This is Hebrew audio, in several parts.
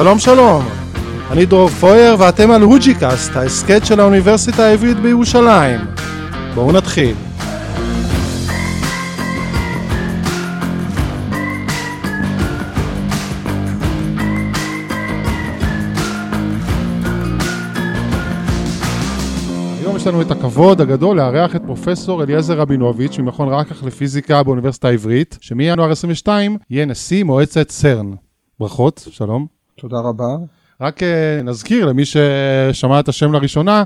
שלום שלום, אני דרור פויר ואתם על הוג'יקאסט, ההסכת של האוניברסיטה העברית בירושלים. בואו נתחיל. היום יש לנו את הכבוד הגדול לארח את פרופסור אליעזר רבינוביץ' ממכון רקח לפיזיקה באוניברסיטה העברית, שמינואר 22 יהיה נשיא מועצת סרן. ברכות, שלום. תודה רבה. רק אה, נזכיר למי ששמע את השם לראשונה,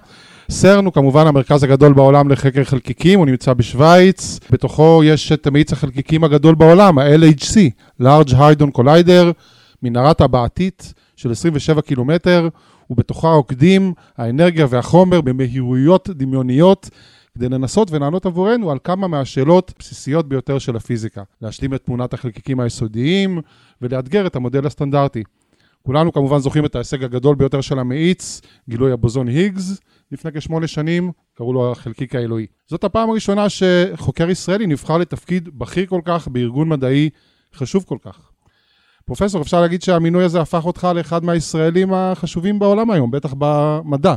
סרן הוא כמובן המרכז הגדול בעולם לחקר חלקיקים, הוא נמצא בשוויץ, בתוכו יש את מאיץ החלקיקים הגדול בעולם, ה-LHC, Large Hydron Collider, מנהרת הבעתית של 27 קילומטר, ובתוכה עוקדים האנרגיה והחומר במהירויות דמיוניות. כדי לנסות ולענות עבורנו על כמה מהשאלות הבסיסיות ביותר של הפיזיקה, להשלים את תמונת החלקיקים היסודיים ולאתגר את המודל הסטנדרטי. כולנו כמובן זוכרים את ההישג הגדול ביותר של המאיץ, גילוי הבוזון היגס, לפני כשמונה שנים, קראו לו החלקיק האלוהי. זאת הפעם הראשונה שחוקר ישראלי נבחר לתפקיד בכיר כל כך בארגון מדעי חשוב כל כך. פרופסור, אפשר להגיד שהמינוי הזה הפך אותך לאחד מהישראלים החשובים בעולם היום, בטח במדע.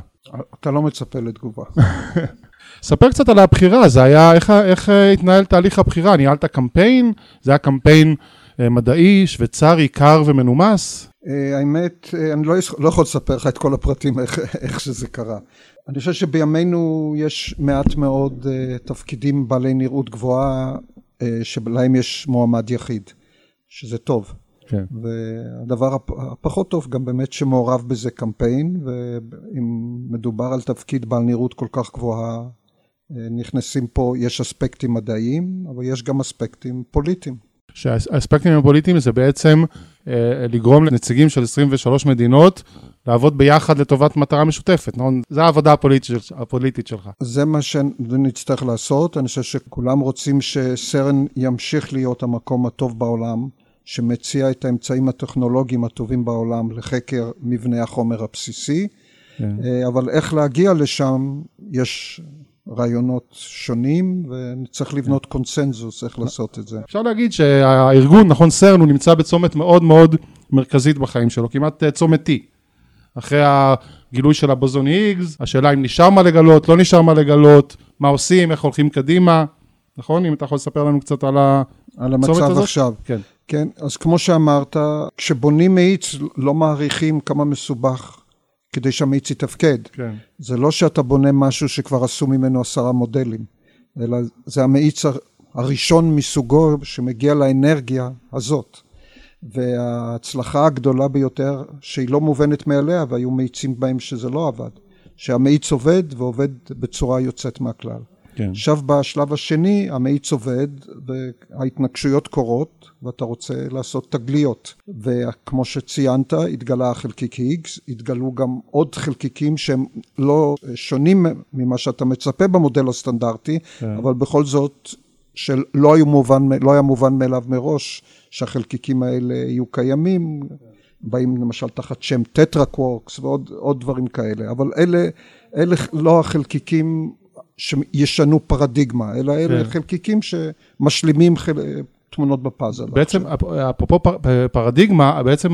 אתה לא מצפה לתגובה. ספר קצת על הבחירה, זה היה, איך, איך התנהל תהליך הבחירה? ניהלת קמפיין? זה היה קמפיין מדעי, שוויצרי, קר ומנומס? האמת, אני לא, לא יכול לספר לך את כל הפרטים איך, איך שזה קרה. אני חושב שבימינו יש מעט מאוד uh, תפקידים בעלי נראות גבוהה uh, שבלהם יש מועמד יחיד, שזה טוב. כן. והדבר הפחות טוב גם באמת שמעורב בזה קמפיין, ואם מדובר על תפקיד בעל נראות כל כך גבוהה, נכנסים פה, יש אספקטים מדעיים, אבל יש גם אספקטים פוליטיים. שהאספקטים הפוליטיים זה בעצם אה, לגרום לנציגים של 23 מדינות לעבוד ביחד לטובת מטרה משותפת, נכון? זו העבודה הפוליטית, הפוליטית שלך. זה מה שנצטרך לעשות, אני חושב שכולם רוצים שסרן ימשיך להיות המקום הטוב בעולם. שמציע את האמצעים הטכנולוגיים הטובים בעולם לחקר מבנה החומר הבסיסי, כן. אבל איך להגיע לשם, יש רעיונות שונים וצריך לבנות כן. קונצנזוס איך לעשות את זה. אפשר להגיד שהארגון, נכון סרן, הוא נמצא בצומת מאוד מאוד מרכזית בחיים שלו, כמעט צומת T. אחרי הגילוי של הבוזון היגס, השאלה אם נשאר מה לגלות, לא נשאר מה לגלות, מה עושים, איך הולכים קדימה, נכון? אם אתה יכול לספר לנו קצת על הצומת הזאת? על המצב עכשיו. כן. כן, אז כמו שאמרת, כשבונים מאיץ לא מעריכים כמה מסובך כדי שהמאיץ יתפקד. כן. זה לא שאתה בונה משהו שכבר עשו ממנו עשרה מודלים, אלא זה המאיץ הראשון מסוגו שמגיע לאנרגיה הזאת. וההצלחה הגדולה ביותר, שהיא לא מובנת מאליה, והיו מאיצים בהם שזה לא עבד, שהמאיץ עובד ועובד בצורה יוצאת מהכלל. כן. עכשיו בשלב השני המאיץ עובד וההתנגשויות קורות ואתה רוצה לעשות תגליות וכמו שציינת התגלה החלקיק היגס, התגלו גם עוד חלקיקים שהם לא שונים ממה שאתה מצפה במודל הסטנדרטי כן. אבל בכל זאת שלא היו מובן, לא היה מובן מאליו מראש שהחלקיקים האלה יהיו קיימים באים למשל תחת שם טטרקוורקס ועוד דברים כאלה אבל אלה, אלה לא החלקיקים שישנו פרדיגמה, אלא אלה כן. חלקיקים שמשלימים חל... תמונות בפאזל. בעצם, אפרופו פרדיגמה, בעצם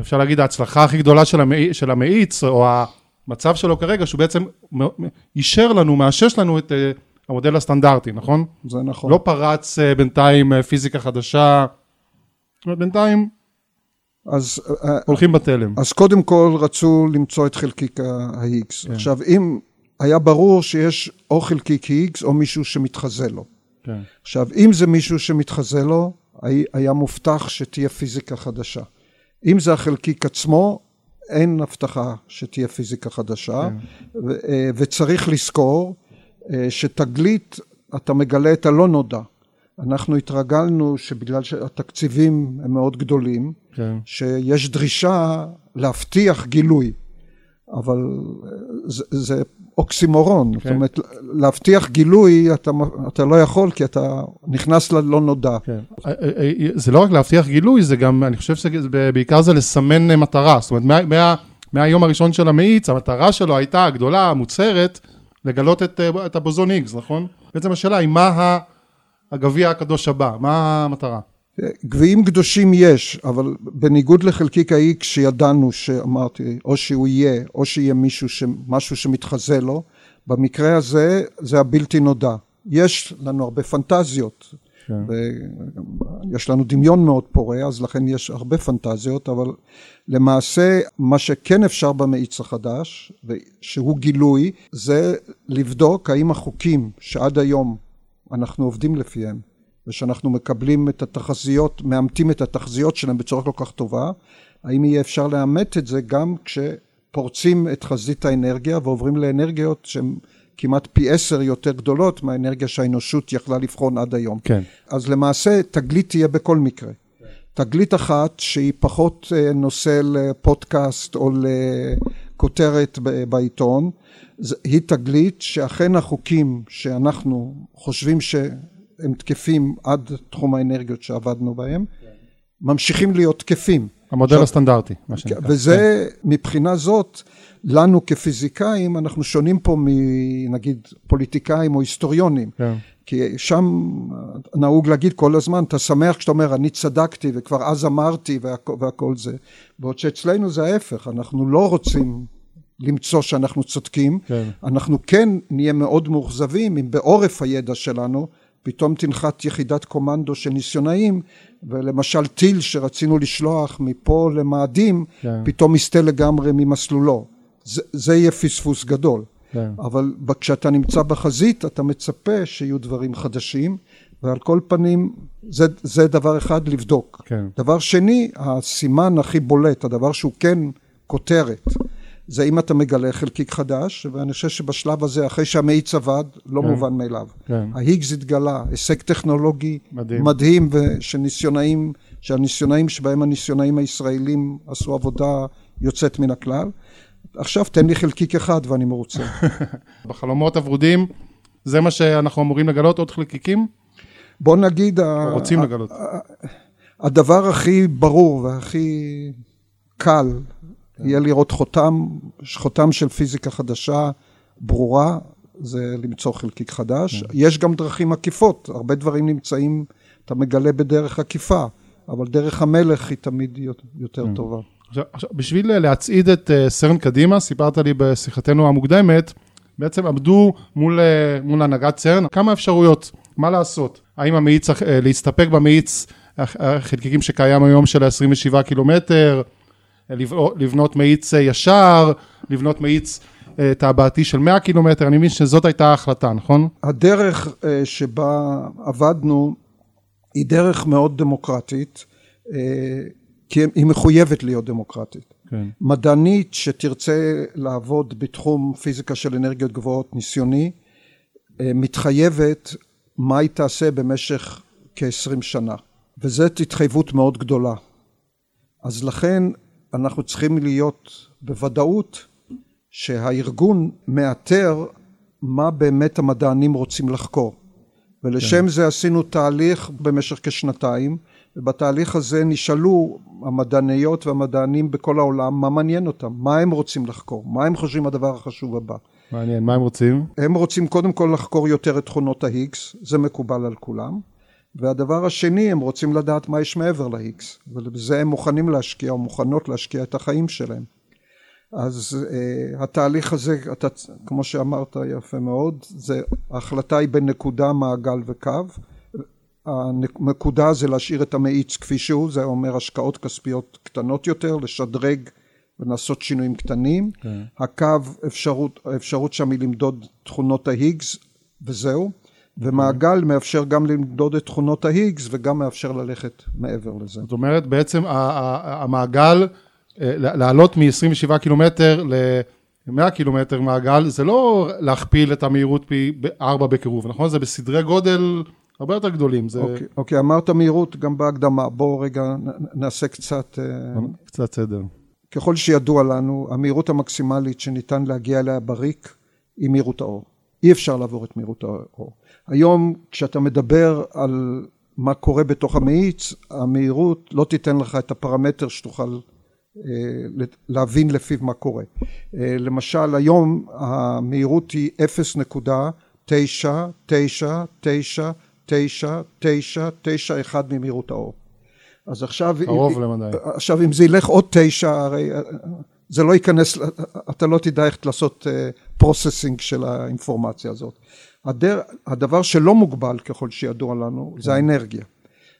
אפשר להגיד ההצלחה הכי גדולה של, המאיץ, של המאיץ, או המצב שלו כרגע, שהוא בעצם אישר לנו, מאשש לנו את אה, המודל הסטנדרטי, נכון? זה נכון. לא פרץ אה, בינתיים אה, פיזיקה חדשה, בינתיים אז הולכים בתלם. אז קודם כל רצו למצוא את חלקיק ה-X. כן. עכשיו, אם היה ברור שיש או חלקיק X או מישהו שמתחזה לו. כן. עכשיו, אם זה מישהו שמתחזה לו, היה מובטח שתהיה פיזיקה חדשה. אם זה החלקיק עצמו, אין הבטחה שתהיה פיזיקה חדשה, כן. ו- אה, וצריך לזכור אה, שתגלית, אתה מגלה את הלא נודע. אנחנו התרגלנו שבגלל שהתקציבים הם מאוד גדולים, כן. שיש דרישה להבטיח גילוי, אבל אה, זה, זה אוקסימורון, כן. זאת אומרת להבטיח גילוי אתה, אתה לא יכול כי אתה נכנס ללא נודע. כן. אה, אה, אה, זה לא רק להבטיח גילוי, זה גם, אני חושב שבעיקר זה לסמן מטרה, זאת אומרת מה, מה, מהיום הראשון של המאיץ, המטרה שלו הייתה הגדולה, המוצהרת, לגלות את, את הבוזון היגס, נכון? בעצם השאלה היא מה הגביע הקדוש הבא, מה המטרה? גביעים קדושים יש, אבל בניגוד לחלקיק ה-X שידענו שאמרתי, או שהוא יהיה, או שיהיה מישהו, ש... משהו שמתחזה לו, במקרה הזה זה הבלתי נודע. יש לנו הרבה פנטזיות, כן. יש לנו דמיון מאוד פורה, אז לכן יש הרבה פנטזיות, אבל למעשה מה שכן אפשר במאיץ החדש, שהוא גילוי, זה לבדוק האם החוקים שעד היום אנחנו עובדים לפיהם, ושאנחנו מקבלים את התחזיות, מאמתים את התחזיות שלהם בצורה כל כך טובה, האם יהיה אפשר לאמת את זה גם כשפורצים את חזית האנרגיה ועוברים לאנרגיות שהן כמעט פי עשר יותר גדולות מהאנרגיה שהאנושות יכלה לבחון עד היום. כן. אז למעשה תגלית תהיה בכל מקרה. כן. תגלית אחת שהיא פחות אה, נושא לפודקאסט או לכותרת בעיתון, היא תגלית שאכן החוקים שאנחנו חושבים שהם תקפים עד תחום האנרגיות שעבדנו בהם, כן. ממשיכים להיות תקפים. המודל עכשיו, הסטנדרטי, מה שנקרא. וזה, כן. מבחינה זאת, לנו כפיזיקאים, אנחנו שונים פה מנגיד פוליטיקאים או היסטוריונים. כן. כי שם נהוג להגיד כל הזמן, אתה שמח כשאתה אומר, אני צדקתי וכבר אז אמרתי והכל, והכל זה. בעוד שאצלנו זה ההפך, אנחנו לא רוצים למצוא שאנחנו צודקים, כן. אנחנו כן נהיה מאוד מאוכזבים אם בעורף הידע שלנו פתאום תנחת יחידת קומנדו של ניסיונאים ולמשל טיל שרצינו לשלוח מפה למאדים כן. פתאום יסטה לגמרי ממסלולו זה, זה יהיה פספוס גדול כן. אבל כשאתה נמצא בחזית אתה מצפה שיהיו דברים חדשים ועל כל פנים זה, זה דבר אחד לבדוק כן. דבר שני הסימן הכי בולט הדבר שהוא כן כותרת זה אם אתה מגלה חלקיק חדש, ואני חושב שבשלב הזה, אחרי שהמאיץ עבד, לא כן. מובן מאליו. כן. ההיגס התגלה, הישג טכנולוגי מדהים, מדהים ושניסיונאים, שהניסיונאים שבהם הניסיונאים הישראלים עשו עבודה יוצאת מן הכלל. עכשיו תן לי חלקיק אחד ואני מרוצה. בחלומות הוורודים, זה מה שאנחנו אמורים לגלות, עוד חלקיקים? בוא נגיד... רוצים לגלות. הדבר הכי ברור והכי קל יהיה לראות חותם, חותם של פיזיקה חדשה ברורה, זה למצוא חלקיק חדש. כן. יש גם דרכים עקיפות, הרבה דברים נמצאים, אתה מגלה בדרך עקיפה, אבל דרך המלך היא תמיד יותר כן. טובה. עכשיו, עכשיו, בשביל להצעיד את uh, סרן קדימה, סיפרת לי בשיחתנו המוקדמת, בעצם עמדו מול, uh, מול הנהגת סרן כמה אפשרויות, מה לעשות? האם המאיץ, להסתפק במאיץ החלקיקים שקיים היום של ה-27 קילומטר, לבנות מאיץ אה, ישר, לבנות מאיץ אה, טבעתי של 100 קילומטר, אני מבין שזאת הייתה ההחלטה, נכון? הדרך אה, שבה עבדנו היא דרך מאוד דמוקרטית, כי היא מחויבת להיות דמוקרטית. כן. מדענית שתרצה לעבוד בתחום פיזיקה של אנרגיות גבוהות ניסיוני, מתחייבת מה היא תעשה במשך כ-20 שנה, וזאת התחייבות מאוד גדולה. אז לכן אנחנו צריכים להיות בוודאות שהארגון מאתר מה באמת המדענים רוצים לחקור. ולשם כן. זה עשינו תהליך במשך כשנתיים, ובתהליך הזה נשאלו המדעניות והמדענים בכל העולם מה מעניין אותם, מה הם רוצים לחקור, מה הם חושבים הדבר החשוב הבא. מעניין, מה הם רוצים? הם רוצים קודם כל לחקור יותר את תכונות ההיגס, זה מקובל על כולם. והדבר השני, הם רוצים לדעת מה יש מעבר ל-X, ובזה הם מוכנים להשקיע או מוכנות להשקיע את החיים שלהם. אז uh, התהליך הזה, אתה, כמו שאמרת יפה מאוד, זה, ההחלטה היא בין נקודה, מעגל וקו. הנקודה זה להשאיר את המאיץ כפי שהוא, זה אומר השקעות כספיות קטנות יותר, לשדרג ולעשות שינויים קטנים. Okay. כן. הקו, אפשרות, האפשרות שם היא למדוד תכונות ההיגס וזהו. ומעגל מאפשר גם למדוד את תכונות ההיגס וגם מאפשר ללכת מעבר לזה. זאת אומרת בעצם המעגל אה, לעלות מ-27 קילומטר ל-100 קילומטר מעגל זה לא להכפיל את המהירות פי 4 בקירוב נכון? זה בסדרי גודל הרבה יותר גדולים. זה... אוקיי, אוקיי, אמרת מהירות גם בהקדמה, בואו רגע נעשה קצת... אה, קצת סדר. ככל שידוע לנו, המהירות המקסימלית שניתן להגיע אליה בריק היא מהירות האור. אי אפשר לעבור את מהירות האור. היום כשאתה מדבר על מה קורה בתוך המאיץ, המהירות לא תיתן לך את הפרמטר שתוכל אה, להבין לפיו מה קורה. אה, למשל היום המהירות היא 0.9999991 ממהירות האור. אז עכשיו... קרוב למדי. עכשיו, אם זה ילך עוד תשע, הרי זה לא ייכנס, אתה לא תדע איך לעשות processing של האינפורמציה הזאת. הדר, הדבר שלא מוגבל ככל שידוע לנו זה האנרגיה.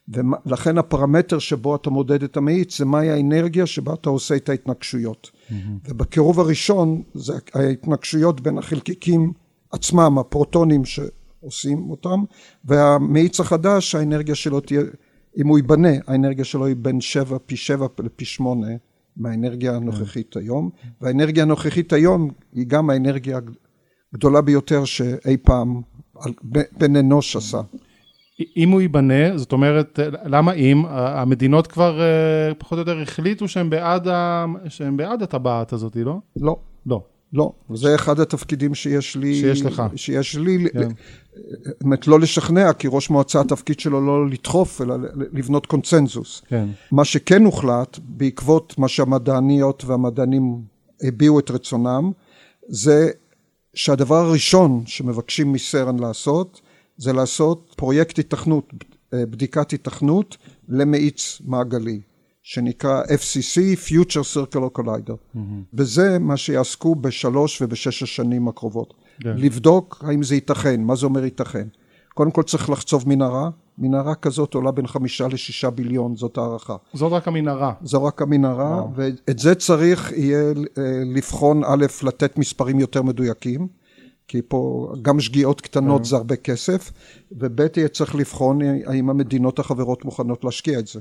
ולכן הפרמטר שבו אתה מודד את המאיץ זה מהי האנרגיה שבה אתה עושה את ההתנגשויות. Mm-hmm. ובקירוב הראשון זה ההתנגשויות בין החלקיקים עצמם, הפרוטונים שעושים אותם, והמאיץ החדש האנרגיה שלו תהיה, אם הוא ייבנה, האנרגיה שלו היא בין שבע, פי שבע לפי שמונה מהאנרגיה הנוכחית היום, והאנרגיה הנוכחית היום היא גם האנרגיה הגדולה ביותר שאי פעם בן אנוש עשה. אם הוא ייבנה, זאת אומרת, למה אם? המדינות כבר אה, פחות או יותר החליטו שהם בעד, ה... שהם בעד הטבעת הזאת, לא? לא. לא. לא, זה אחד התפקידים שיש לי, שיש לך, שיש לי, כן. באמת לא לשכנע, כי ראש מועצה התפקיד שלו לא לדחוף, אלא לבנות קונצנזוס. כן. מה שכן הוחלט, בעקבות מה שהמדעניות והמדענים הביעו את רצונם, זה שהדבר הראשון שמבקשים מסרן לעשות, זה לעשות פרויקט התכנות, בדיקת התכנות למאיץ מעגלי, שנקרא FCC, Future Circular Collider. Mm-hmm. וזה מה שיעסקו בשלוש ובשש השנים הקרובות. Yeah. כן. לבדוק האם זה ייתכן, מה זה אומר ייתכן. קודם כל צריך לחצוב מנהרה, מנהרה כזאת עולה בין חמישה לשישה ביליון, זאת הערכה. זאת רק המנהרה. זו רק המנהרה, wow. ואת זה צריך יהיה אה, לבחון, א', לתת מספרים יותר מדויקים, כי פה גם שגיאות קטנות כן. זה הרבה כסף, וב' יהיה צריך לבחון האם המדינות החברות מוכנות להשקיע את זה.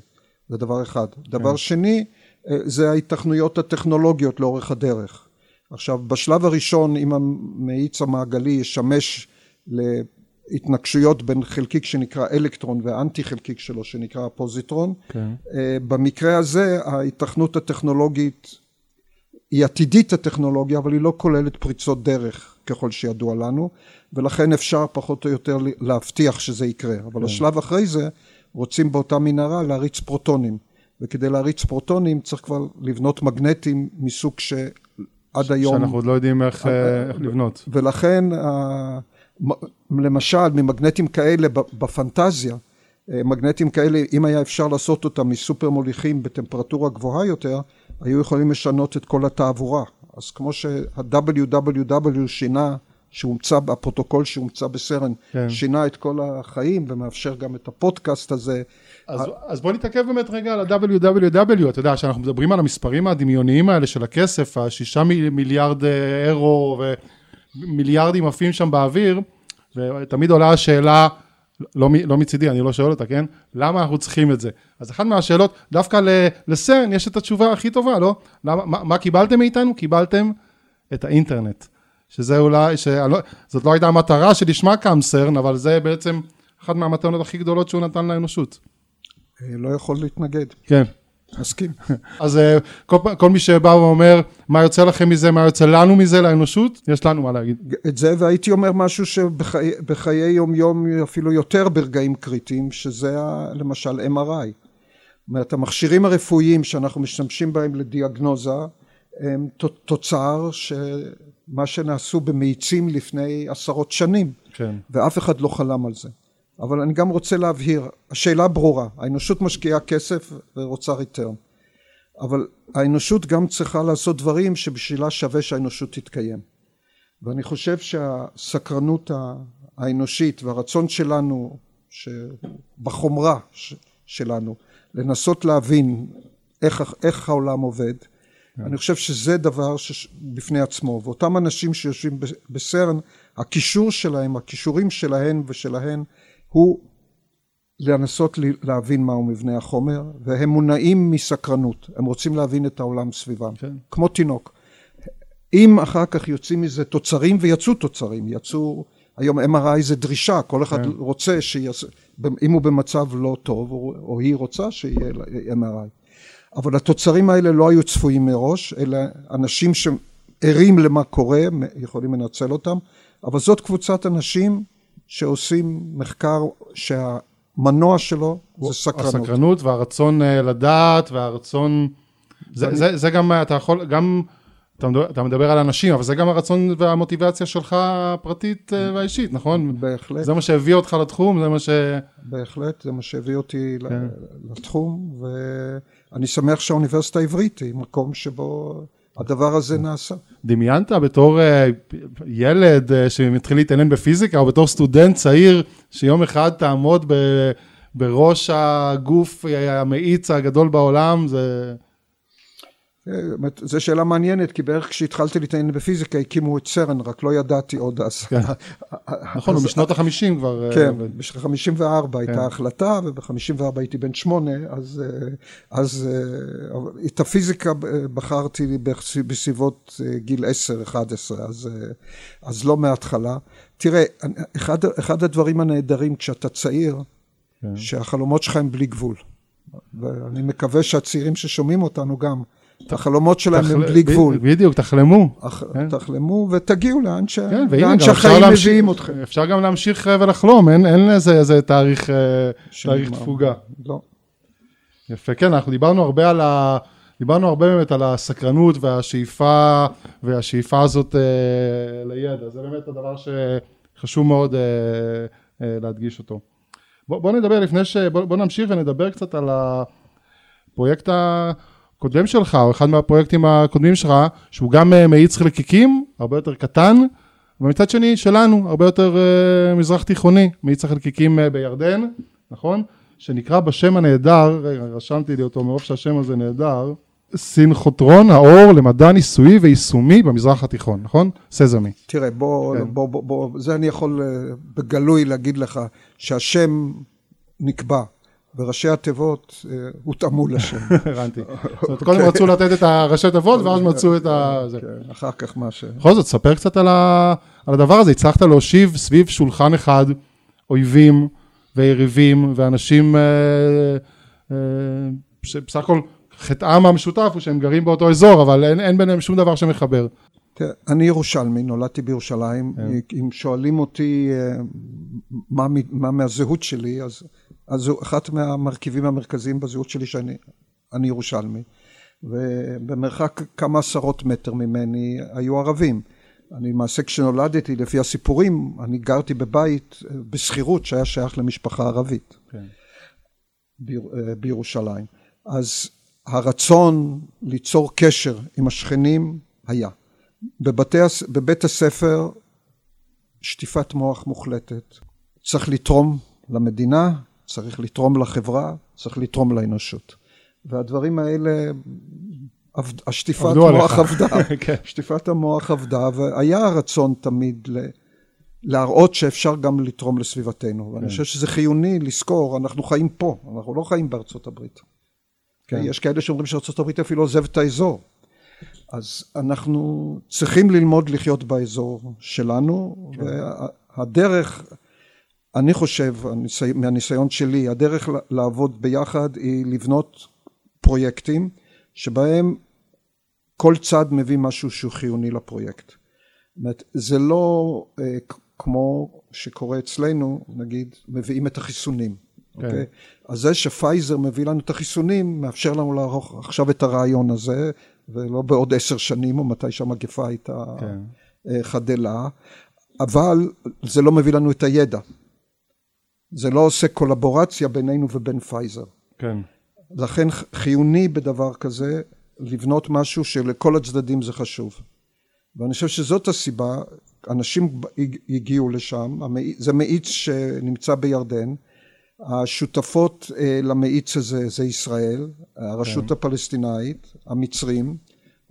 זה דבר אחד. דבר כן. שני, אה, זה ההיתכנויות הטכנולוגיות לאורך הדרך. עכשיו, בשלב הראשון, אם המאיץ המעגלי ישמש להתנגשויות בין חלקיק שנקרא אלקטרון והאנטי חלקיק שלו שנקרא פוזיטרון, כן. אה, במקרה הזה ההיתכנות הטכנולוגית היא עתידית הטכנולוגיה, אבל היא לא כוללת פריצות דרך ככל שידוע לנו, ולכן אפשר פחות או יותר להבטיח שזה יקרה. אבל כן. השלב אחרי זה, רוצים באותה מנהרה להריץ פרוטונים, וכדי להריץ פרוטונים צריך כבר לבנות מגנטים מסוג שעד. היום... שאנחנו עוד לא יודעים איך, אה, איך לבנות. ולכן, למשל, ממגנטים כאלה בפנטזיה, אה, מגנטים כאלה, אם היה אפשר לעשות אותם מסופר מוליכים בטמפרטורה גבוהה יותר, היו יכולים לשנות את כל התעבורה. אז כמו שה-WWW שינה, שהומצא, הפרוטוקול שהומצא בסרן, כן. שינה את כל החיים ומאפשר גם את הפודקאסט הזה. אז, ה... אז בוא נתעכב באמת רגע על ה-WWW, אתה יודע, שאנחנו מדברים על המספרים הדמיוניים האלה של הכסף, השישה מיליארד אה, אירו ומיליארדים עפים שם באוויר, ותמיד עולה השאלה, לא, לא מצידי, אני לא שואל אותה, כן? למה אנחנו צריכים את זה? אז אחת מהשאלות, דווקא לסרן יש את התשובה הכי טובה, לא? למה, מה, מה קיבלתם מאיתנו? קיבלתם את האינטרנט. שזה אולי, שלא, זאת לא הייתה המטרה שלשמה קם סרן, אבל זה בעצם אחת מהמתנות הכי גדולות שהוא נתן לאנושות. אה, לא יכול להתנגד. כן. מסכים. אז אה, כל, כל מי שבא ואומר, מה יוצא לכם מזה, מה יוצא לנו מזה, לאנושות, יש לנו מה להגיד. את זה, והייתי אומר משהו שבחיי יום-יום אפילו יותר ברגעים קריטיים, שזה למשל MRI. זאת אומרת, המכשירים הרפואיים שאנחנו משתמשים בהם לדיאגנוזה, הם תוצר שמה שנעשו במאיצים לפני עשרות שנים. כן. ואף אחד לא חלם על זה. אבל אני גם רוצה להבהיר, השאלה ברורה, האנושות משקיעה כסף ורוצה ריטרן, אבל האנושות גם צריכה לעשות דברים שבשבילה שווה שהאנושות תתקיים. ואני חושב שהסקרנות האנושית והרצון שלנו, בחומרה שלנו, לנסות להבין איך, איך העולם עובד, כן. אני חושב שזה דבר בפני עצמו, ואותם אנשים שיושבים בסרן, הקישור שלהם, הכישורים שלהם ושלהן, הוא לנסות להבין מהו מבנה החומר, והם מונעים מסקרנות, הם רוצים להבין את העולם סביבם, כן. כמו תינוק. אם אחר כך יוצאים מזה תוצרים, ויצאו תוצרים, יצאו, היום MRI זה דרישה, כל אחד כן. רוצה שיעשה, אם הוא במצב לא טוב, או היא רוצה שיהיה MRI. אבל התוצרים האלה לא היו צפויים מראש, אלא אנשים שערים למה קורה, יכולים לנצל אותם, אבל זאת קבוצת אנשים שעושים מחקר שהמנוע שלו זה סקרנות. הסקרנות והרצון אה, לדעת והרצון, זה, אני... זה, זה גם, אתה יכול, גם, אתה מדבר, אתה מדבר על אנשים, אבל זה גם הרצון והמוטיבציה שלך הפרטית אה, והאישית, נכון? בהחלט. זה מה שהביא אותך לתחום, זה מה ש... בהחלט, זה מה שהביא אותי כן. לתחום, ואני שמח שהאוניברסיטה העברית היא מקום שבו הדבר הזה נעשה. דמיינת בתור uh, ילד uh, שמתחיל להתעניין בפיזיקה, או בתור סטודנט צעיר, שיום אחד תעמוד ב, בראש הגוף המאיץ הגדול בעולם, זה... זו שאלה מעניינת, כי בערך כשהתחלתי להתעניין בפיזיקה הקימו את סרן, רק לא ידעתי עוד אז. כן. נכון, הוא בשנות החמישים כבר. אה, כן, בשנת חמישים וארבע הייתה כן. החלטה, ובחמישים וארבע הייתי בן שמונה, אז אה, את הפיזיקה בחרתי בסביבות אה, גיל עשר, אחד עשרה, אז לא מההתחלה. תראה, אחד הדברים הנהדרים כשאתה צעיר, כן. שהחלומות שלך הם בלי גבול. ואני מקווה שהצעירים ששומעים אותנו גם, החלומות שלהם הם בלי גבול. בדיוק, תחלמו. כן. תחלמו ותגיעו לאן כן, שהחיים מביאים אתכם. אפשר גם להמשיך אה, ולחלום, אין איזה תאריך אה, תפוגה. לא. יפה, כן, אנחנו דיברנו הרבה על ה... דיברנו הרבה באמת על הסקרנות והשאיפה, והשאיפה הזאת אה, לידע, זה באמת הדבר שחשוב מאוד אה, אה, להדגיש אותו. בוא, בוא נדבר לפני ש... בוא, בוא נמשיך ונדבר קצת על הפרויקט ה... הקודם שלך, או אחד מהפרויקטים הקודמים שלך, שהוא גם אה, מאיץ חלקיקים, הרבה יותר קטן, ומצד שני שלנו, הרבה יותר uh, מזרח תיכוני, מאיץ החלקיקים uh, בירדן, נכון? שנקרא בשם הנהדר, רגע, רשמתי לי אותו מרוב שהשם הזה נהדר, סינכוטרון האור למדע ניסויי ויישומי במזרח התיכון, נכון? סזמי. תראה, בוא, כן. בוא, בוא, בוא, זה אני יכול בגלוי להגיד לך, שהשם נקבע. וראשי התיבות אה, הותאמו לשם. הבנתי. זאת אומרת, קודם רצו לתת את הראשי תיבות, ואז מצאו את ה... כן, אחר כך מה ש... בכל זאת, ספר קצת על הדבר הזה. הצלחת להושיב סביב שולחן אחד אויבים ויריבים ואנשים אה, אה, שבסך הכל חטאם המשותף הוא שהם גרים באותו אזור, אבל אין ביניהם שום דבר שמחבר. תראה, אני ירושלמי, נולדתי בירושלים. כן. אם שואלים אותי מה מהזהות שלי, אז אז זו אחת מהמרכיבים המרכזיים בזהות שלי שאני ירושלמי. ובמרחק כמה עשרות מטר ממני היו ערבים. אני למעשה כשנולדתי, לפי הסיפורים, אני גרתי בבית בשכירות שהיה שייך למשפחה ערבית. כן. ביר, בירושלים. אז הרצון ליצור קשר עם השכנים היה. בבתי, בבית הספר שטיפת מוח מוחלטת. צריך לתרום למדינה, צריך לתרום לחברה, צריך לתרום לאנושות. והדברים האלה, השטיפת מוח עבדה, כן. שטיפת המוח עבדה, והיה רצון תמיד ל... להראות שאפשר גם לתרום לסביבתנו. ואני כן. חושב שזה חיוני לזכור, אנחנו חיים פה, אנחנו לא חיים בארצות הברית. כן. יש כאלה שאומרים שארצות הברית אפילו עוזבת את האזור. אז אנחנו צריכים ללמוד לחיות באזור שלנו, כן. והדרך... אני חושב, מהניסיון שלי, הדרך לעבוד ביחד היא לבנות פרויקטים שבהם כל צד מביא משהו שהוא חיוני לפרויקט. זאת אומרת, זה לא אה, כמו שקורה אצלנו, נגיד, מביאים את החיסונים, כן. אוקיי? אז זה שפייזר מביא לנו את החיסונים, מאפשר לנו לערוך עכשיו את הרעיון הזה, ולא בעוד עשר שנים, או מתי שהמגפה הייתה כן. אה, חדלה, אבל זה לא מביא לנו את הידע. זה לא עושה קולבורציה בינינו ובין פייזר. כן. לכן חיוני בדבר כזה לבנות משהו שלכל הצדדים זה חשוב. ואני חושב שזאת הסיבה, אנשים הגיעו לשם, זה מאיץ שנמצא בירדן, השותפות אה, למאיץ הזה זה ישראל, הרשות כן. הפלסטינאית, המצרים,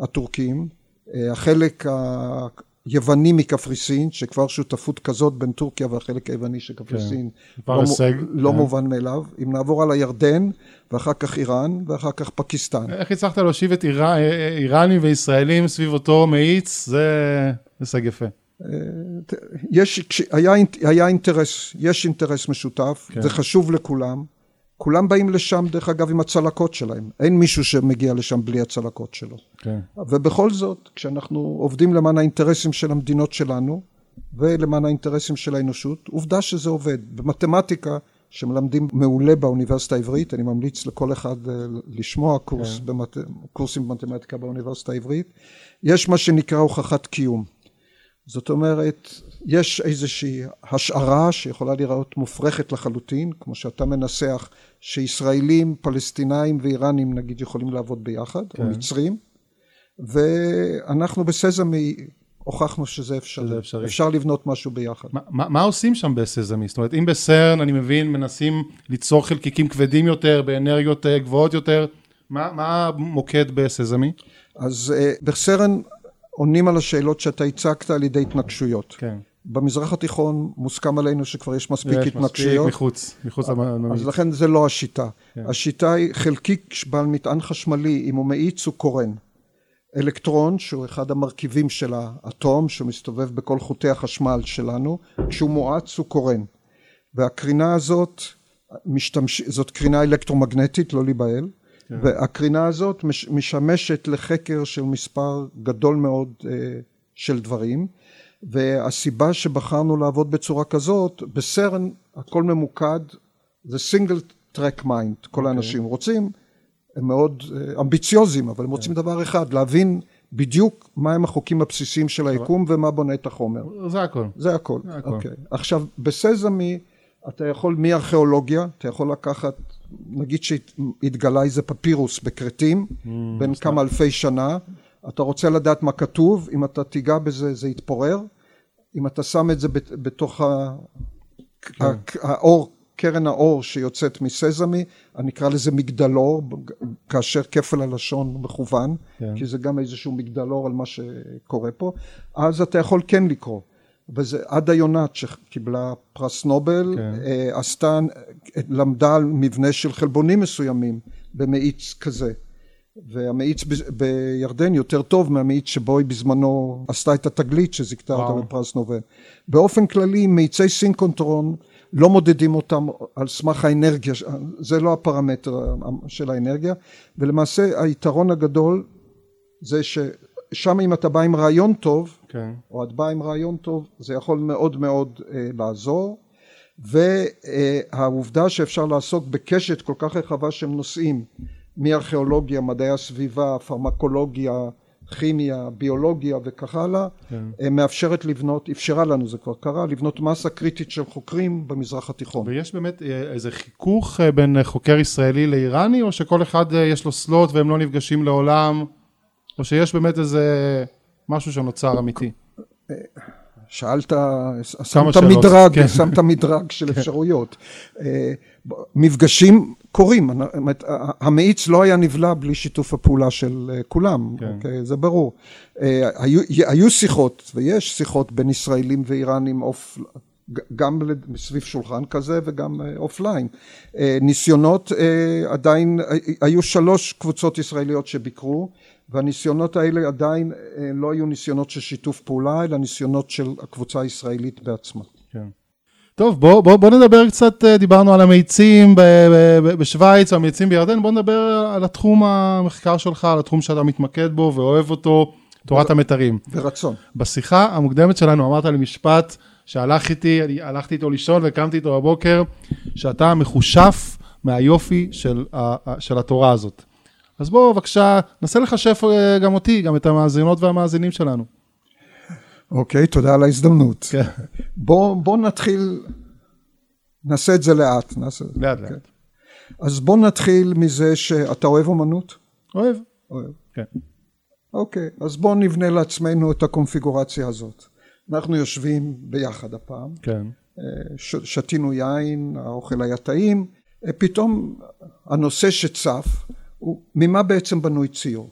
הטורקים, אה, החלק יווני מקפריסין, שכבר שותפות כזאת בין טורקיה והחלק היווני של קפריסין, כן. לא, הישג, לא כן. מובן מאליו. אם נעבור על הירדן, ואחר כך איראן, ואחר כך פקיסטן. איך הצלחת להושיב את אירא, איראנים וישראלים סביב אותו מאיץ? זה הישג יפה. אה, יש, היה, היה אינטרס, יש אינטרס משותף, כן. זה חשוב לכולם. כולם באים לשם, דרך אגב, עם הצלקות שלהם. אין מישהו שמגיע לשם בלי הצלקות שלו. כן. ובכל זאת, כשאנחנו עובדים למען האינטרסים של המדינות שלנו, ולמען האינטרסים של האנושות, עובדה שזה עובד. במתמטיקה שמלמדים מעולה באוניברסיטה העברית, אני ממליץ לכל אחד לשמוע קורס כן. במת... קורסים במתמטיקה באוניברסיטה העברית. יש מה שנקרא הוכחת קיום. זאת אומרת, יש איזושהי השערה שיכולה להיראות מופרכת לחלוטין, כמו שאתה מנסח, שישראלים, פלסטינאים ואיראנים נגיד יכולים לעבוד ביחד, כן. או מצרים, ואנחנו בסזמי הוכחנו שזה אפשרי. שזה אפשרי. אפשר לבנות משהו ביחד. מה, מה, מה עושים שם בסזמי? זאת אומרת, אם בסרן, אני מבין, מנסים ליצור חלקיקים כבדים יותר, באנרגיות אה, גבוהות יותר, מה, מה המוקד בסזמי? אז uh, בסרן עונים על השאלות שאתה הצגת על ידי התנגשויות. כן. במזרח התיכון מוסכם עלינו שכבר יש מספיק יש התנגשויות. מספיק מחוץ, מחוץ למאמץ. אז לכן זה לא השיטה. כן. השיטה היא חלקיק בעל מטען חשמלי, אם הוא מאיץ הוא קורן. אלקטרון שהוא אחד המרכיבים של האטום שמסתובב בכל חוטי החשמל שלנו, כשהוא מואץ הוא קורן. והקרינה הזאת משתמש... זאת קרינה אלקטרומגנטית, לא להיבהל. כן. והקרינה הזאת משמשת לחקר של מספר גדול מאוד אה, של דברים והסיבה שבחרנו לעבוד בצורה כזאת בסרן הכל ממוקד זה single track mind כל okay. האנשים רוצים הם מאוד אה, אמביציוזים אבל הם רוצים okay. כן. דבר אחד להבין בדיוק מהם החוקים הבסיסיים של היקום ומה בונה את החומר. זה הכל. זה הכל. זה הכל. Okay. אוקיי. עכשיו בססמי אתה יכול מארכיאולוגיה אתה יכול לקחת נגיד שהתגלה איזה פפירוס בכרתים mm, בין כמה אלפי שנה אתה רוצה לדעת מה כתוב אם אתה תיגע בזה זה יתפורר אם אתה שם את זה בתוך כן. האור קרן האור שיוצאת מסזמי אני אקרא לזה מגדלור כאשר כפל הלשון מכוון כן. כי זה גם איזשהו מגדלור על מה שקורה פה אז אתה יכול כן לקרוא וזה עדה יונת שקיבלה פרס נובל כן. אה, עשתה למדה על מבנה של חלבונים מסוימים במאיץ כזה והמאיץ בירדן יותר טוב מהמאיץ שבו היא בזמנו עשתה את התגלית שזיכתה אותה בפרס נובל. באופן כללי מאיצי סינכרוטרון לא מודדים אותם על סמך האנרגיה, זה לא הפרמטר של האנרגיה ולמעשה היתרון הגדול זה ששם אם אתה בא עם רעיון טוב כן. או את באה עם רעיון טוב זה יכול מאוד מאוד אה, לעזור והעובדה שאפשר לעסוק בקשת כל כך רחבה של נושאים מארכיאולוגיה, מדעי הסביבה, פרמקולוגיה, כימיה, ביולוגיה וכך הלאה, כן. אה, מאפשרת לבנות, אפשרה לנו, זה כבר קרה, לבנות מסה קריטית של חוקרים במזרח התיכון. ויש באמת אה, איזה חיכוך אה, בין חוקר ישראלי לאיראני, או שכל אחד יש לו סלוט והם לא נפגשים לעולם, או שיש באמת איזה משהו שנוצר אמיתי? שאלת, שמת מדרג, כן. שמת מדרג של כן. אפשרויות. מפגשים קורים, המאיץ לא היה נבנה בלי שיתוף הפעולה של אה, כולם, כן. אוקיי, זה ברור. אה, היו, היו שיחות, ויש שיחות בין ישראלים ואיראנים off, גם סביב שולחן כזה וגם offline. אה, ניסיונות עדיין, היו שלוש קבוצות ישראליות שביקרו והניסיונות האלה עדיין לא היו ניסיונות של שיתוף פעולה אלא ניסיונות של הקבוצה הישראלית בעצמה. כן. טוב, בוא, בוא, בוא נדבר קצת, אה, דיברנו על המאיצים בשוויץ, המאיצים בירדן, בוא נדבר על התחום המחקר שלך, על התחום שאתה מתמקד בו ואוהב אותו, תורת המתרים. ברצון. בשיחה המוקדמת שלנו אמרת לי משפט שהלך איתי, אני הלכתי איתו לישון וקמתי איתו בבוקר, שאתה מחושף מהיופי של, של התורה הזאת. אז בוא בבקשה, נסה לחשף אה, גם אותי, גם את המאזינות והמאזינים שלנו. אוקיי, תודה על ההזדמנות. כן. בוא, בוא נתחיל, נעשה את זה לאט. נעשה, לאט לאט. כן. אז בוא נתחיל מזה שאתה אוהב אומנות? אוהב. אוהב. כן. אוקיי, אז בוא נבנה לעצמנו את הקונפיגורציה הזאת. אנחנו יושבים ביחד הפעם. כן. אה, ש, שתינו יין, האוכל היה טעים, אה, פתאום הנושא שצף ממה בעצם בנוי ציור?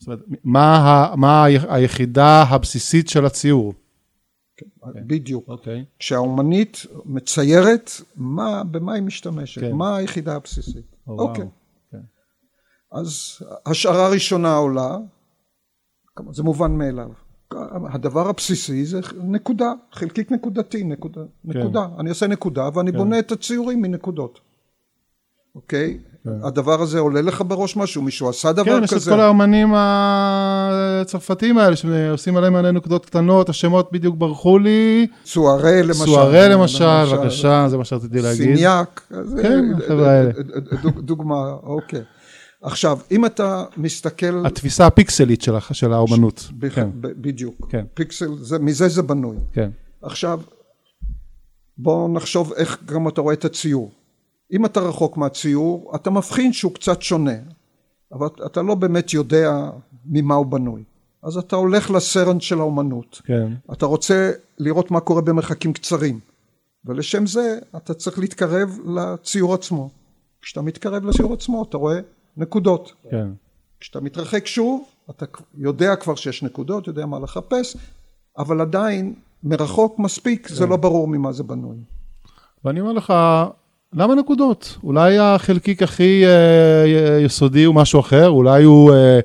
זאת אומרת, מה, מה היחידה הבסיסית של הציור? כן, okay. בדיוק. Okay. אוקיי. כשהאומנית מציירת, מה, במה היא משתמשת? Okay. כן. מה היחידה הבסיסית? אוקיי. Oh, okay. okay. אז השערה הראשונה עולה, זה מובן מאליו. הדבר הבסיסי זה נקודה, חלקיק נקודתי, נקודה. Okay. נקודה. אני עושה נקודה ואני okay. בונה את הציורים מנקודות. אוקיי? כן. הדבר הזה עולה לך בראש משהו? מישהו עשה דבר כן, כזה? כן, יש את כל האמנים הצרפתיים האלה שעושים עליהם מלא נקודות קטנות, השמות בדיוק ברחו לי. סוארה למשל. סוארה למשל, בבקשה, זה מה שרציתי להגיד. סיניאק. כן, החבר'ה האלה. דוגמה, אוקיי. עכשיו, אם אתה מסתכל... התפיסה הפיקסלית של, של האומנות. ב- כן. בדיוק. כן. פיקסל, זה, מזה זה בנוי. כן. עכשיו, בואו נחשוב איך גם אתה רואה את הציור. אם אתה רחוק מהציור, אתה מבחין שהוא קצת שונה, אבל אתה לא באמת יודע ממה הוא בנוי. אז אתה הולך לסרן של האומנות. כן. אתה רוצה לראות מה קורה במרחקים קצרים, ולשם זה אתה צריך להתקרב לציור עצמו. כשאתה מתקרב לציור עצמו אתה רואה נקודות. כן. כשאתה מתרחק שוב, אתה יודע כבר שיש נקודות, יודע מה לחפש, אבל עדיין מרחוק מספיק, כן. זה לא ברור ממה זה בנוי. ואני אומר לך, למה נקודות? אולי החלקיק הכי אה, יסודי הוא משהו אחר, אולי הוא אה,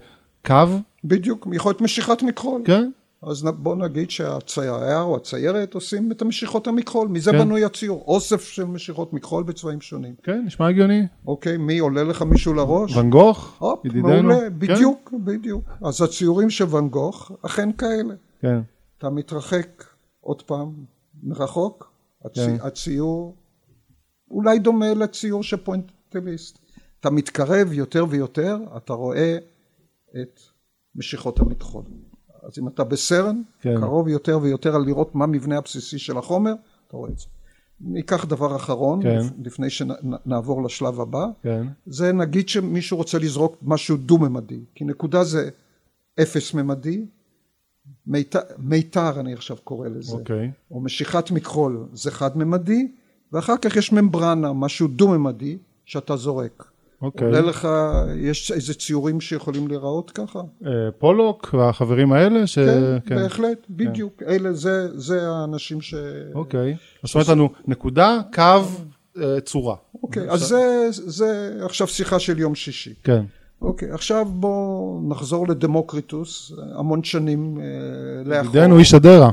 קו? בדיוק, יכול להיות משיכת מכחול. כן. אז בוא נגיד שהצייר או הציירת עושים את המשיכות המכחול, מזה כן. בנוי הציור, אוסף של משיכות מכחול בצבעים שונים. כן, נשמע הגיוני. אוקיי, מי עולה לך מישהו לראש? ואן גוך, הופ, ידידנו. מעולה, בדיוק, כן? בדיוק. אז הציורים של ואן גוך אכן כאלה. כן. אתה מתרחק עוד פעם מרחוק, הצי... כן. הציור אולי דומה לציור של פוינטליסט. אתה מתקרב יותר ויותר, אתה רואה את משיכות המכחול. אז אם אתה בסרן, כן. קרוב יותר ויותר על לראות מה המבנה הבסיסי של החומר, אתה רואה את זה. ניקח דבר אחרון, כן. לפני שנעבור לשלב הבא, כן. זה נגיד שמישהו רוצה לזרוק משהו דו-ממדי, כי נקודה זה אפס ממדי, מיתר, מיתר אני עכשיו קורא לזה, אוקיי. או משיכת מכחול זה חד-ממדי, ואחר כך יש ממברנה, משהו דו-ממדי, שאתה זורק. אוקיי. עולה לך, יש איזה ציורים שיכולים להיראות ככה? אה, פולוק והחברים האלה? ש... כן, כן, בהחלט, בדיוק. כן. אלה, זה, זה האנשים ש... אוקיי. זאת אומרת לנו נקודה, קו, אה, צורה. אוקיי, אז זה, זה עכשיו שיחה של יום שישי. כן. אוקיי, עכשיו בואו נחזור לדמוקריטוס, המון שנים אה, לאחור. ידידנו איש אדרה.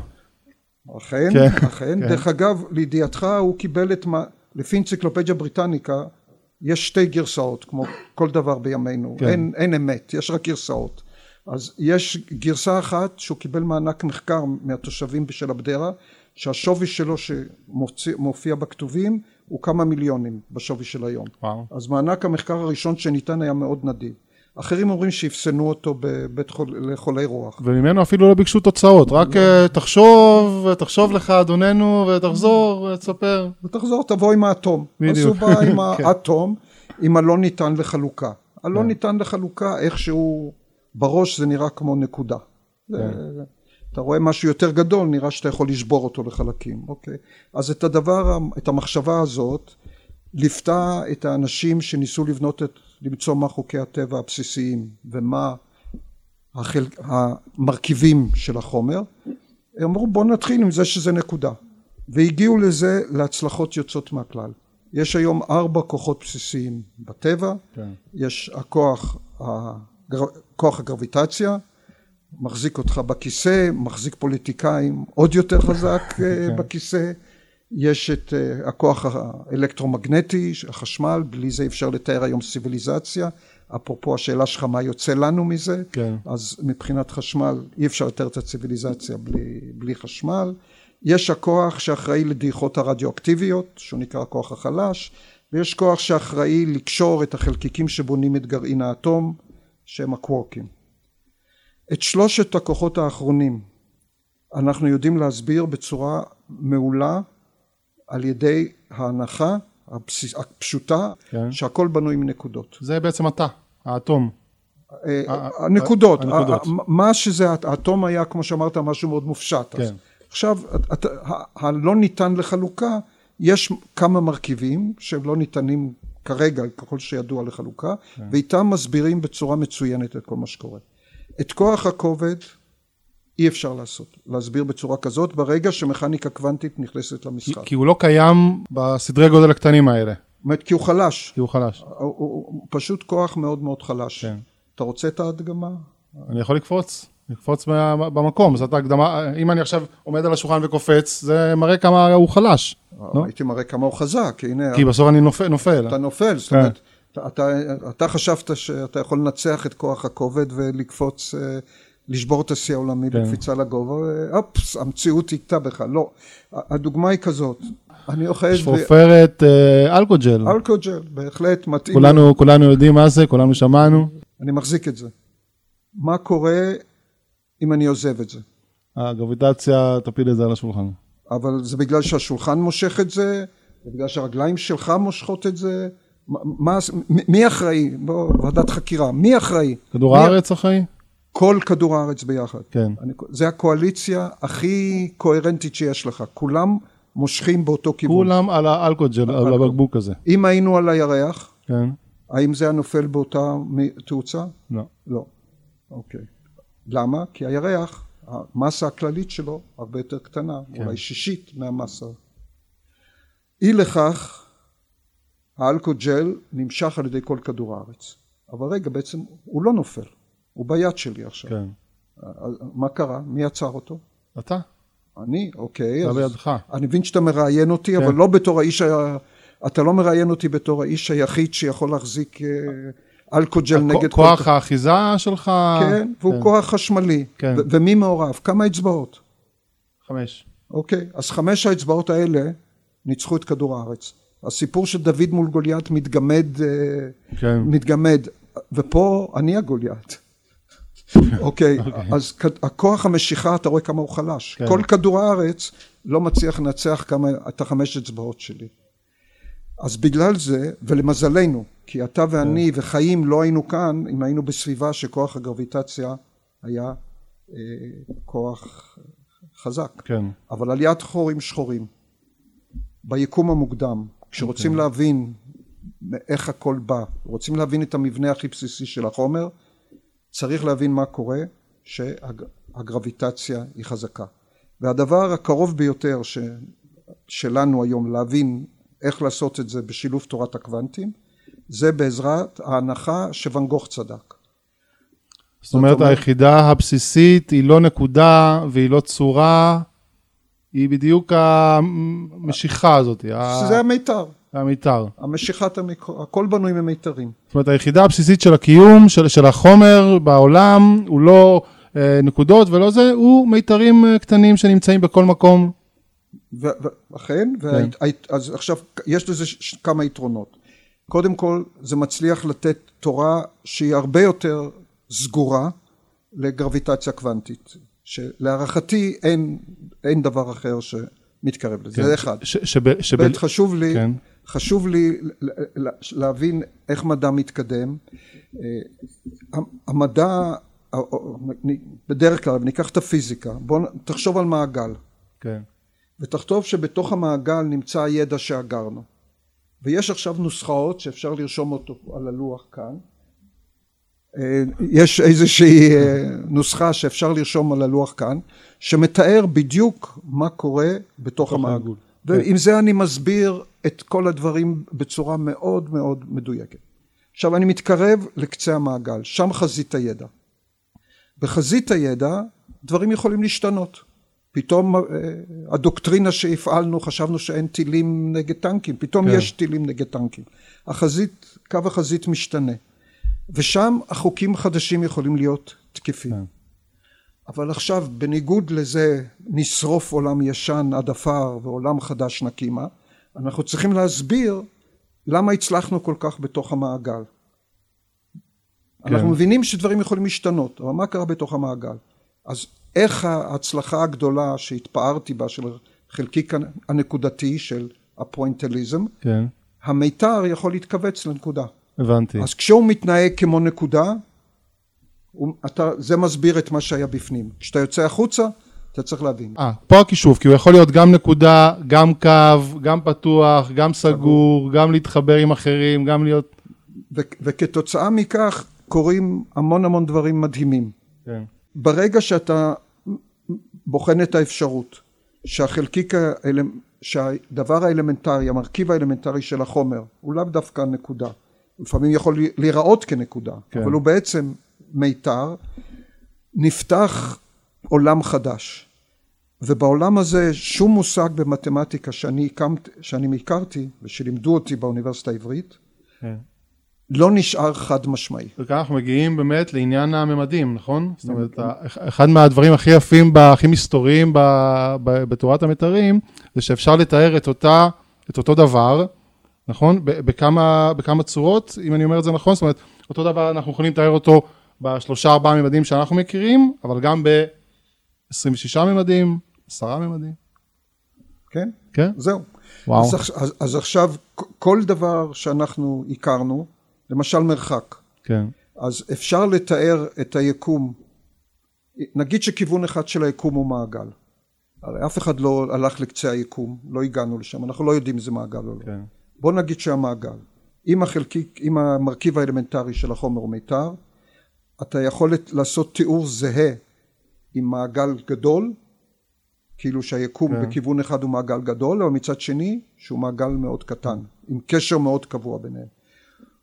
אכן, כן, אכן. כן. דרך אגב, לידיעתך, הוא קיבל את מה, לפי אנציקלופדיה בריטניקה, יש שתי גרסאות, כמו כל דבר בימינו, כן. אין, אין אמת, יש רק גרסאות. אז יש גרסה אחת שהוא קיבל מענק מחקר מהתושבים של אבדרה, שהשווי שלו שמופיע בכתובים הוא כמה מיליונים בשווי של היום. וואו. אז מענק המחקר הראשון שניתן היה מאוד נדיב. אחרים אומרים שאפסנו אותו בבית חול, לחולי רוח. וממנו אפילו לא ביקשו תוצאות, רק לא. תחשוב, תחשוב לך אדוננו ותחזור, תספר. ותחזור, תבוא עם האטום. בדיוק. אז הוא בא עם כן. האטום, עם הלא ניתן לחלוקה. הלא כן. ניתן לחלוקה, איכשהו בראש זה נראה כמו נקודה. כן. אתה רואה משהו יותר גדול, נראה שאתה יכול לשבור אותו לחלקים, אוקיי? אז את הדבר, את המחשבה הזאת, ליוותה את האנשים שניסו לבנות את למצוא מה חוקי הטבע הבסיסיים ומה החל... המרכיבים של החומר. הם אמרו בוא נתחיל עם זה שזה נקודה. והגיעו לזה להצלחות יוצאות מהכלל. יש היום ארבע כוחות בסיסיים בטבע. כן. יש הכוח הגר... כוח הגרביטציה מחזיק אותך בכיסא מחזיק פוליטיקאים עוד יותר חזק אה, כן. בכיסא יש את uh, הכוח האלקטרומגנטי, החשמל, בלי זה אפשר לתאר היום סיביליזציה. אפרופו השאלה שלך מה יוצא לנו מזה, כן. אז מבחינת חשמל אי אפשר לתאר את הציביליזציה בלי, בלי חשמל. יש הכוח שאחראי לדעיכות הרדיואקטיביות, שהוא נקרא הכוח החלש, ויש כוח שאחראי לקשור את החלקיקים שבונים את גרעין האטום, שהם הקוורקים. את שלושת הכוחות האחרונים אנחנו יודעים להסביר בצורה מעולה על ידי ההנחה הבסיס, הפשוטה כן. שהכל בנוי מנקודות. זה בעצם אתה, האטום. אה, הנקודות, הנקודות. מה שזה, האטום היה כמו שאמרת משהו מאוד מופשט. כן. עכשיו הלא ניתן לחלוקה יש כמה מרכיבים שהם לא ניתנים כרגע ככל שידוע לחלוקה כן. ואיתם מסבירים בצורה מצוינת את כל מה שקורה. את כוח הכובד אי אפשר לעשות, להסביר בצורה כזאת ברגע שמכניקה קוונטית נכנסת למשחק. כי הוא לא קיים בסדרי גודל הקטנים האלה. זאת אומרת, כי הוא חלש. כי הוא חלש. הוא, הוא, הוא פשוט כוח מאוד מאוד חלש. כן. אתה רוצה את ההדגמה? אני יכול לקפוץ, לקפוץ במקום, זאת הקדמה, אם אני עכשיו עומד על השולחן וקופץ, זה מראה כמה הוא חלש. לא? הייתי מראה כמה הוא חזק, הנה. כי בסוף אני נופל. נופל. אתה נופל, זאת אומרת, אתה, אתה חשבת שאתה יכול לנצח את כוח הכובד ולקפוץ, אה, לשבור את השיא העולמי כן. בקפיצה לגובה, אופס, המציאות הכתה בך. לא. הדוגמה היא כזאת, אני אוחז... שפופרת ב... אלכוג'ל. אלכוג'ל, בהחלט מתאים. כולנו, כולנו יודעים מה זה, כולנו שמענו. אני מחזיק את זה. מה קורה אם אני עוזב את זה? הגרביטציה תפיל את זה על השולחן. אבל זה בגלל שהשולחן מושך את זה, זה בגלל שהרגליים שלך מושכות את זה. מה, מי אחראי? בוא, ועדת חקירה. מי אחראי? כדור. הארץ אחראי? כל כדור הארץ ביחד. כן. אני, זה הקואליציה הכי קוהרנטית שיש לך. כולם מושכים באותו כיוון. כולם על האלכוג'ל, על הבקבוק הזה. אם היינו על הירח, כן. האם זה היה נופל באותה תאוצה? לא. לא. אוקיי. למה? כי הירח, המסה הכללית שלו הרבה יותר קטנה, כן. אולי שישית מהמסה. אי לכך, האלכוג'ל נמשך על ידי כל כדור הארץ. אבל רגע, בעצם הוא לא נופל, הוא ביד שלי עכשיו. כן. מה קרה? מי עצר אותו? אתה. אני? אוקיי. זה בידך. אני מבין שאתה מראיין אותי, כן. אבל לא בתור האיש, ה... אתה לא מראיין אותי בתור האיש היחיד שיכול להחזיק אה, אלכוג'ל נגד... כוח כל... האחיזה שלך? כן, והוא כן. כוח חשמלי. כן. ו- ומי מעורב? כמה אצבעות? חמש. אוקיי, אז חמש האצבעות האלה ניצחו את כדור הארץ. הסיפור של דוד מול גוליית מתגמד, אה, כן. מתגמד, ופה אני הגוליית. אוקיי, okay, אז הכוח המשיכה, אתה רואה כמה הוא חלש. כן. כל כדור הארץ לא מצליח לנצח כמה, את החמש אצבעות שלי. אז בגלל זה, ולמזלנו, כי אתה ואני כן. וחיים לא היינו כאן, אם היינו בסביבה שכוח הגרביטציה היה אה, כוח חזק. כן. אבל עליית חורים שחורים, ביקום המוקדם, כשרוצים okay. אוקיי. להבין איך הכל בא, רוצים להבין את המבנה הכי בסיסי של החומר, צריך להבין מה קורה שהגרביטציה היא חזקה. והדבר הקרוב ביותר ש, שלנו היום להבין איך לעשות את זה בשילוב תורת הקוונטים, זה בעזרת ההנחה שוואן גוך צדק. זאת אומרת, אומרת, היחידה הבסיסית היא לא נקודה והיא לא צורה, היא בדיוק המשיכה הזאת. זה המיתר. המיתר. המשיכת המיקרו, הכל בנוי ממיתרים. זאת אומרת, היחידה הבסיסית של הקיום, של, של החומר בעולם, הוא לא אה, נקודות ולא זה, הוא מיתרים אה, קטנים שנמצאים בכל מקום. אכן, כן. אז עכשיו, יש לזה ש, כמה יתרונות. קודם כל, זה מצליח לתת תורה שהיא הרבה יותר סגורה לגרביטציה קוונטית, שלהערכתי אין, אין דבר אחר שמתקרב לזה, כן. זה אחד. ש, שב, שב... ב', חשוב לי, כן. חשוב לי להבין איך מדע מתקדם. המדע, בדרך כלל, ניקח את הפיזיקה, בוא תחשוב על מעגל. כן. ותכתוב שבתוך המעגל נמצא הידע שאגרנו. ויש עכשיו נוסחאות שאפשר לרשום אותו על הלוח כאן. יש איזושהי אה, נוסחה שאפשר לרשום על הלוח כאן, שמתאר בדיוק מה קורה בתוך המעגל. ועם זה אני מסביר את כל הדברים בצורה מאוד מאוד מדויקת. עכשיו אני מתקרב לקצה המעגל, שם חזית הידע. בחזית הידע דברים יכולים להשתנות. פתאום אה, הדוקטרינה שהפעלנו חשבנו שאין טילים נגד טנקים, פתאום כן. יש טילים נגד טנקים. החזית, קו החזית משתנה. ושם החוקים החדשים יכולים להיות תקפים. כן. אבל עכשיו בניגוד לזה נשרוף עולם ישן עד עפר ועולם חדש נקימה אנחנו צריכים להסביר למה הצלחנו כל כך בתוך המעגל. כן. אנחנו מבינים שדברים יכולים להשתנות אבל מה קרה בתוך המעגל אז איך ההצלחה הגדולה שהתפארתי בה של חלקיק הנקודתי של הפוינטליזם כן. המיתר יכול להתכווץ לנקודה הבנתי אז כשהוא מתנהג כמו נקודה אתה, זה מסביר את מה שהיה בפנים. כשאתה יוצא החוצה, אתה צריך להבין. אה, פה הכישוף, כי הוא יכול להיות גם נקודה, גם קו, גם פתוח, גם סגור, גם להתחבר עם אחרים, גם להיות... ו- וכתוצאה מכך קורים המון המון דברים מדהימים. כן. ברגע שאתה בוחן את האפשרות שהחלקיק, האל... שהדבר האלמנטרי, המרכיב האלמנטרי של החומר, הוא לאו דווקא נקודה. לפעמים יכול להיראות כנקודה, כן. אבל הוא בעצם מיתר, נפתח עולם חדש. ובעולם הזה שום מושג במתמטיקה שאני, הקמת, שאני הכרתי ושלימדו אותי באוניברסיטה העברית, כן. לא נשאר חד משמעי. וכאן אנחנו מגיעים באמת לעניין הממדים, נכון? זאת אומרת, אחד מהדברים הכי יפים, הכי מסתוריים בתורת המתרים, זה שאפשר לתאר את, אותה, את אותו דבר, נכון? בכמה, בכמה צורות, אם אני אומר את זה נכון, זאת אומרת, אותו דבר אנחנו יכולים לתאר אותו בשלושה ארבעה ממדים שאנחנו מכירים, אבל גם ב-26 ממדים, עשרה ממדים. כן? כן? זהו. וואו. אז, אז, אז עכשיו, כל דבר שאנחנו הכרנו, למשל מרחק. כן. אז אפשר לתאר את היקום, נגיד שכיוון אחד של היקום הוא מעגל. הרי אף אחד לא הלך לקצה היקום, לא הגענו לשם, אנחנו לא יודעים אם זה מעגל או לא. כן. בוא נגיד שהמעגל, אם החלקיק, אם המרכיב האלמנטרי של החומר הוא מיתר, אתה יכול לעשות תיאור זהה עם מעגל גדול, כאילו שהיקום כן. בכיוון אחד הוא מעגל גדול, אבל מצד שני שהוא מעגל מאוד קטן, עם קשר מאוד קבוע ביניהם.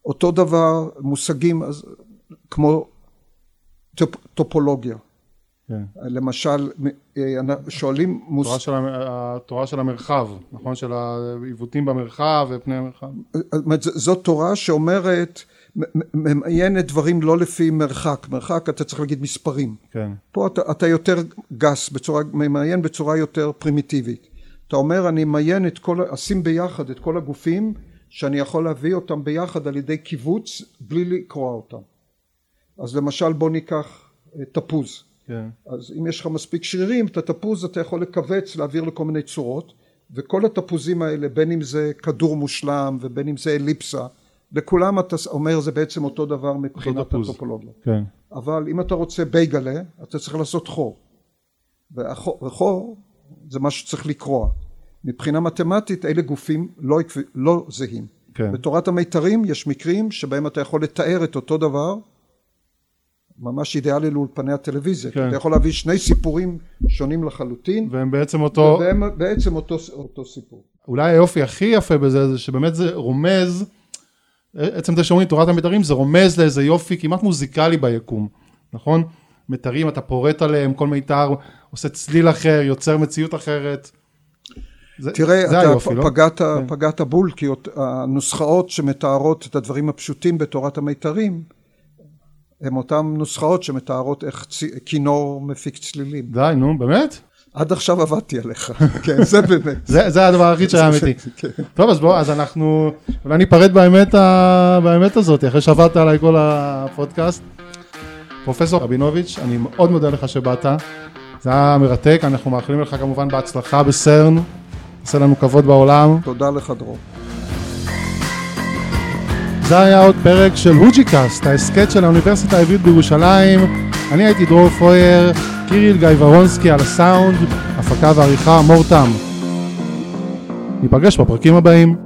אותו דבר מושגים אז, כמו טופ, טופולוגיה. כן. למשל, אה, שואלים... מוס... התורה, של, התורה של המרחב, נכון? של העיוותים במרחב ופני המרחב. זאת תורה שאומרת, ממיינת דברים לא לפי מרחק. מרחק אתה צריך להגיד מספרים. כן. פה אתה, אתה יותר גס, בצורה, ממיין בצורה יותר פרימיטיבית. אתה אומר, אני ממיין את כל, אשים ביחד את כל הגופים שאני יכול להביא אותם ביחד על ידי קיבוץ בלי לקרוע אותם. אז למשל בוא ניקח אה, תפוז. כן. אז אם יש לך מספיק שרירים, את התפוז אתה יכול לכווץ, להעביר לכל מיני צורות, וכל התפוזים האלה, בין אם זה כדור מושלם ובין אם זה אליפסה, לכולם אתה אומר זה בעצם אותו דבר מבחינת הטופולוגיה. כן. אבל אם אתה רוצה בייגלה, אתה צריך לעשות חור. וחור זה מה שצריך לקרוע. מבחינה מתמטית אלה גופים לא, לא זהים. כן. בתורת המיתרים יש מקרים שבהם אתה יכול לתאר את אותו דבר ממש אידיאלי לאולפני הטלוויזיה. כן. אתה יכול להביא שני סיפורים שונים לחלוטין. והם בעצם אותו... והם בעצם אותו, אותו סיפור. אולי היופי הכי יפה בזה זה שבאמת זה רומז, עצם זה שאומרים תורת המיתרים זה רומז לאיזה יופי כמעט מוזיקלי ביקום, נכון? מיתרים אתה פורט עליהם, כל מיתר עושה צליל אחר, יוצר מציאות אחרת. זה, תראה, זה אתה היופי, לא? פגעת, כן. פגעת בול, כי הנוסחאות שמתארות את הדברים הפשוטים בתורת המיתרים, הן אותן נוסחאות שמתארות איך צ... כינור מפיק צלילים. די, נו, באמת? עד עכשיו עבדתי עליך, כן, זה באמת. זה, זה הדבר היחיד שהיה אמיתי. כן. טוב, אז בוא, אז אנחנו, אולי ניפרד באמת, ה... באמת הזאת, אחרי שעבדת עליי כל הפודקאסט. פרופסור רבינוביץ', אני מאוד מודה לך שבאת, זה היה מרתק, אנחנו מאחלים לך כמובן בהצלחה בסרן, עושה לנו כבוד בעולם. תודה לך דרור. זה היה עוד פרק של הוג'יקאסט, ההסכת של האוניברסיטה העברית בירושלים. אני הייתי דרור פויר, קיריל גיא ורונסקי על הסאונד, הפקה ועריכה מור תם. ניפגש בפרקים הבאים.